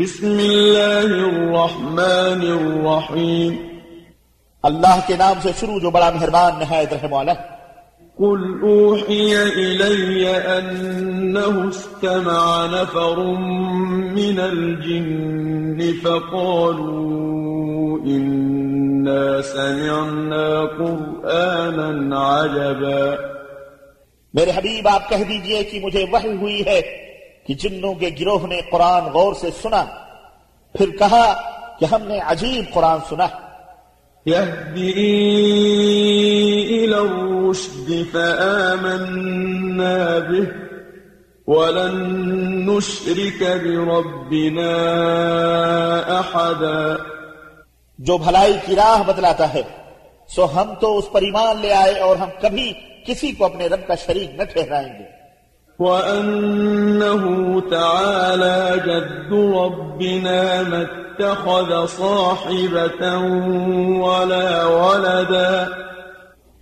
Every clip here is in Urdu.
بسم الله الرحمن الرحيم اللہ کے نام سے شروع جو بڑا مہربان نہایت رحم والا قل أوحي إلي أنه استمع نفر من الجن فقالوا إنا سمعنا قرآنا عجبا۔ میرے حبیب آپ کہہ دیجیے کہ مجھے وحی ہوئی ہے۔ کہ جنوں کے گروہ نے قرآن غور سے سنا پھر کہا کہ ہم نے عجیب قرآن سنا۔ إلى الرشد فآمنا به ولن نشرك بربنا أحدا جو بھلائی کی راہ بتلاتا ہے سو ہم تو اس پر ایمان لے آئے اور ہم کبھی کسی کو اپنے رب کا شریک نہ ٹھہرائیں گے۔ وأنه تعالى جد ربنا ما اتخذ صاحبة ولا ولدا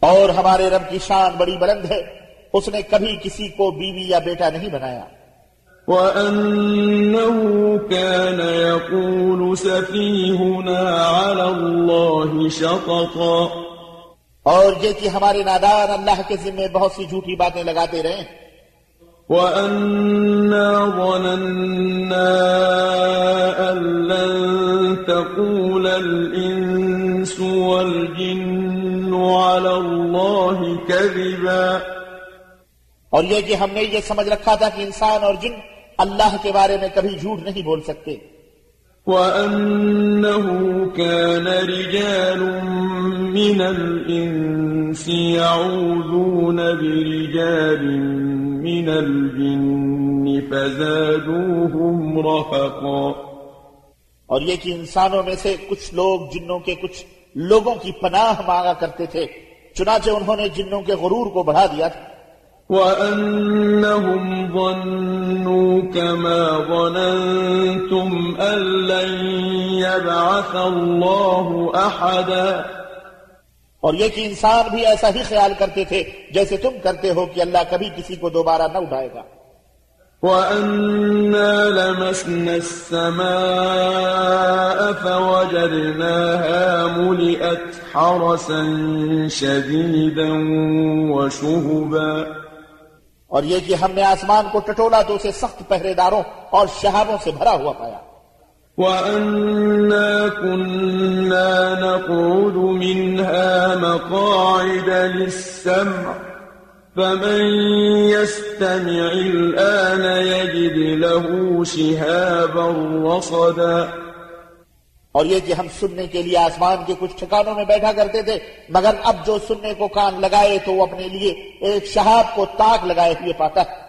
اور ہمارے رب کی شان بڑی بلند ہے۔ اس نے کبھی کسی کو بیوی یا بیٹا نہیں بنایا۔ وأنه كان يقول سفيهنا على الله شططا اور یہ کہ ہمارے نادان اللہ کے ذمے بہت سی جھوٹی باتیں لگاتے رہے۔ وأنا ظننا أن لن تقول الإنس والجن على الله كذبا اور یہ کہ ہم نے یہ سمجھ رکھا تھا کہ انسان اور جن اللہ کے بارے میں کبھی جھوٹ نہیں بول سکتے۔ وأنه كان رجال من الإنس يعوذون برجال من الجن فزادوهم رهقا اور یہ کہ انسانوں میں سے کچھ لوگ جنوں کے کچھ لوگوں کی پناہ مانگا کرتے تھے چنانچہ انہوں نے جنوں کے غرور کو بڑھا دیا تھا۔ وأنهم ظنوا كما ظننتم أن لن يبعث الله أحدا۔ اور یہ کہ انسان بھی ایسا ہی خیال کرتے تھے جیسے تم کرتے ہو کہ اللہ کبھی کسی کو دوبارہ نہ اٹھائے گا۔ وأنا لمسنا السماء فوجدناها ملئت حرسا شديدا وشهبا۔ اور یہ کہ ہم نے آسمان کو ٹٹولا تو اسے سخت پہرے داروں اور شہابوں سے بھرا ہوا پایا۔ وأنا كنا نقعد منها مقاعد للسمع فمن يستمع الآن يجد له شهابا رصدا اور یہ کہ ہم سننے کے لیے آسمان کے کچھ ٹھکانوں میں بیٹھا کرتے تھے مگر اب جو سننے کو کان لگائے تو وہ اپنے لیے ایک شہاب کو تاک لگائے ہوئے پاتا ہے۔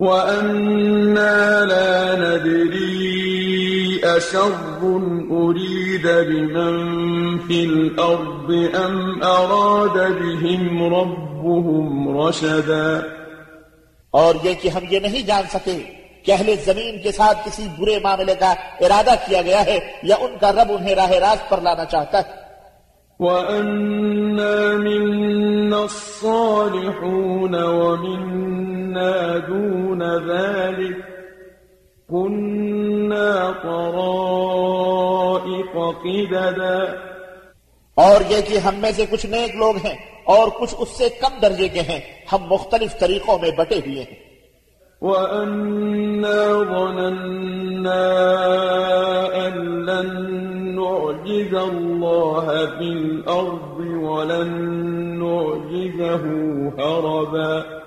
وأنا لا ندري أشر أريد بمن في الأرض أم أراد بهم ربهم رشدا اور یہ کہ ہم یہ نہیں جان سکے کہ اہل زمین کے ساتھ کسی برے معاملے کا ارادہ کیا گیا ہے یا ان کا رب انہیں راہ راست پر لانا چاہتا ہے۔ وأنا منا الصالحون ومنا دون ذلك۔ طرائق قددا. اور یہ کہ ہم میں سے کچھ نیک لوگ ہیں اور کچھ اس سے کم درجے کے ہیں ہم مختلف طریقوں میں بٹے ہوئے ہیں۔ وأنا ظننا أن لن نعجز الله في الأرض ولن نعجزه هربا.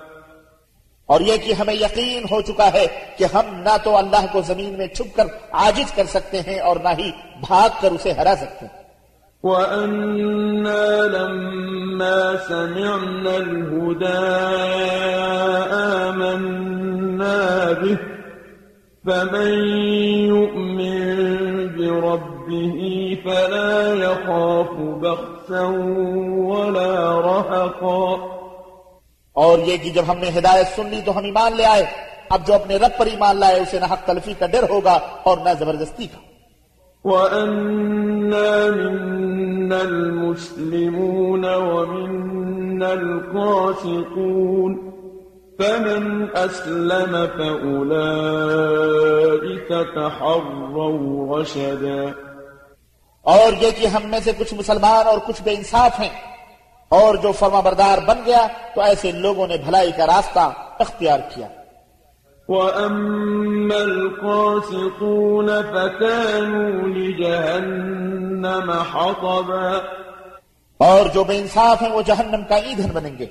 اور یہ کہ ہمیں یقین ہو چکا ہے کہ ہم نہ تو اللہ کو زمین میں چھپ کر عاجز کر سکتے ہیں اور نہ ہی بھاگ کر اسے ہرا سکتے ہیں۔ وأنا لما سمعنا الهدى آمنا به فمن يؤمن بربه فلا يخاف بخسا ولا رهقا۔ اور یہ کہ جب ہم نے ہدایت سن لی تو ہم ایمان لے آئے۔ اب جو اپنے رب پر ایمان لائے اسے نہ حق تلفی کا ڈر ہوگا اور نہ زبردستی کا۔ وأنا منا المسلمون ومنا القاسطون فمن أسلم فأولئك تحروا رشدا اور یہ کہ ہم میں سے کچھ مسلمان اور کچھ بے انصاف ہیں۔ اور جو فرما بردار بن گیا تو ایسے لوگوں نے بھلائی کا راستہ اختیار کیا۔ وَأَمَّا الْقَاسِطُونَ فَكَانُوا لِجَهَنَّمَ حَطَبًا۔ اور جو بے انصاف ہیں وہ جہنم کا ایندھن بنیں گے۔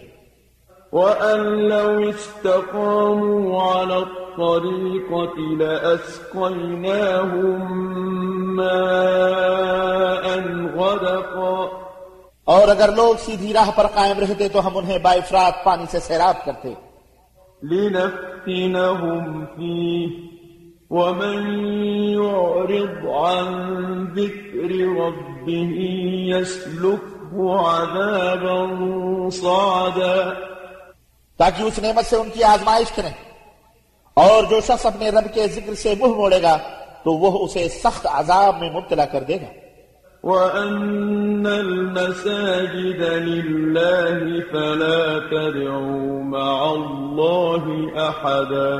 وَأَن لَّوْ اسْتَقَامُوا عَلَى الطَّرِيقَةِ لَأَسْقَيْنَاهُم اور اگر لوگ سیدھی راہ پر قائم رہتے تو ہم انہیں بائفرات پانی سے سیراب کرتے۔ لنفتنهم فيه ومن يعرض عن ذكر ربه يسلكه عذابا صعدا۔ تاکہ اس نعمت سے ان کی آزمائش کریں۔ اور جو شخص اپنے رب کے ذکر سے منہ موڑے گا تو وہ اسے سخت عذاب میں مبتلا کر دے گا۔ وأن المساجد لله فلا تدعوا مع الله أحدا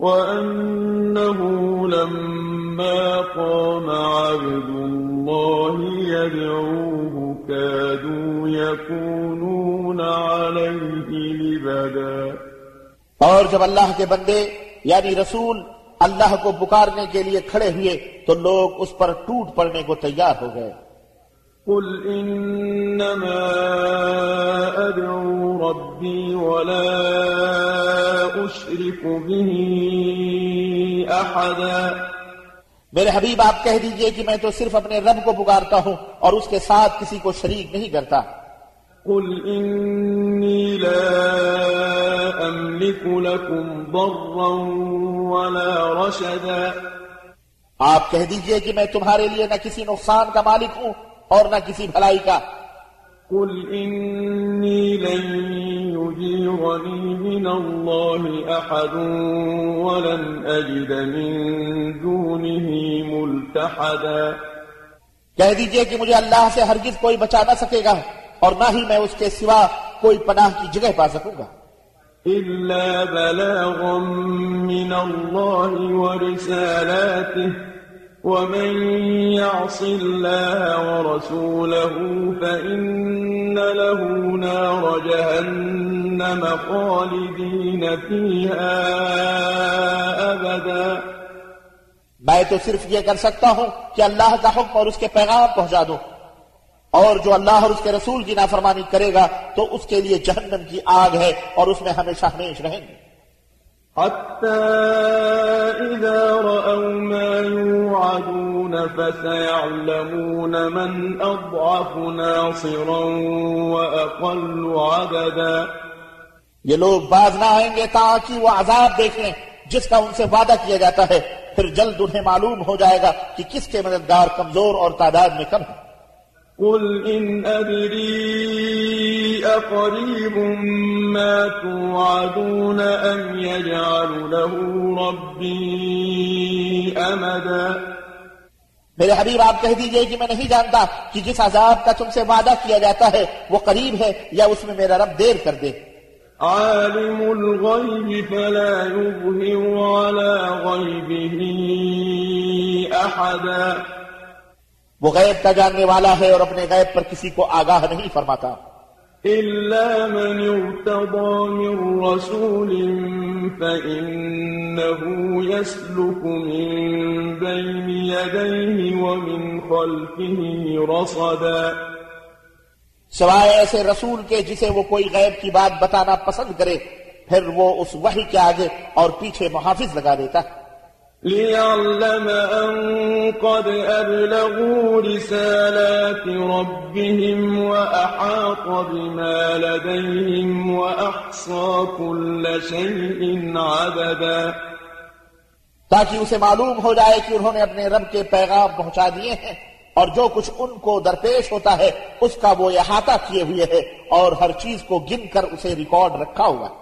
وأنه لما قام عبد الله يدعوه كادوا يكونون عليه لبداً اور جب اللہ کے بندے یعنی رسول اللہ کو پکارنے کے لیے کھڑے ہوئے تو لوگ اس پر ٹوٹ پڑنے کو تیار ہو گئے۔ قل انما ادعو ربی ولا اشرک به احدا میرے حبیب آپ کہہ دیجیے کہ میں تو صرف اپنے رب کو پکارتا ہوں اور اس کے ساتھ کسی کو شریک نہیں کرتا۔ قل إني لا أملك لكم ضرا ولا رشدا۔ آپ کہہ دیجیے کہ میں تمہارے لیے نہ کسی نقصان کا مالک ہوں اور نہ کسی بھلائی کا۔ قل إني لن يجيرني من الله أحد ولن أجد من دونه ملتحدا۔ کہہ دیجیے کہ مجھے اللہ سے ہرگز کوئی بچا نہ سکے گا۔ اور نہ ہی میں اس کے سوا کوئی پناہ کی جگہ پا سکوں گا۔ إلا بلاغا من الله ورسالاته ومن يعص الله ورسوله فإن له نار جهنم خالدين فيها أبدا۔ میں تو صرف یہ کر سکتا ہوں کہ اللہ کا حکم اور اس کے پیغام پہنچا دوں۔ اور جو اللہ اور اس کے رسول کی نافرمانی کرے گا تو اس کے لیے جہنم کی آگ ہے اور اس میں ہمیشہ ہمیش رہیں گے۔ حتى إذا رأوا ما يوعدون فسيعلمون من أضعف ناصرا وأقل عددا. یہ لوگ باز نہ آئیں گے تاکہ وہ عذاب دیکھ لیں جس کا ان سے وعدہ کیا جاتا ہے۔ پھر جلد انہیں معلوم ہو جائے گا کہ کس کے مددگار کمزور اور تعداد میں کم ہے۔ قل إن أدري أقريب ما توعدون أم يجعل له ربي أمدا میرے حبیب آپ کہہ دیجیے کہ میں نہیں جانتا کہ جس عذاب کا تم سے وعدہ کیا جاتا ہے وہ قریب ہے یا اس میں میرا رب دیر کر دے؟ عالم الغيب فلا يظهر على غيبه أحدا وہ غیب کا جاننے والا ہے اور اپنے غیب پر کسی کو آگاہ نہیں فرماتا۔ إلا من ارتضى من رسول فإنه يسلك من بين يديه ومن خلفه رصدا۔ سوائے ایسے رسول کے جسے وہ کوئی غیب کی بات بتانا پسند کرے پھر وہ اس وحی کے آگے اور پیچھے محافظ لگا دیتا۔ ہے ليعلم أن قد أبلغوا رسالات ربهم وأحاط بما لديهم وأحصى كل شيء عددا۔ تاکہ اسے معلوم ہو جائے کہ انہوں نے اپنے رب کے پیغام پہنچا دیے ہیں اور جو کچھ ان کو درپیش ہوتا ہے، اس کا وہ احاطہ کیے ہوئے ہے اور ہر چیز کو گن کر اسے ریکارڈ رکھا ہوا ہے۔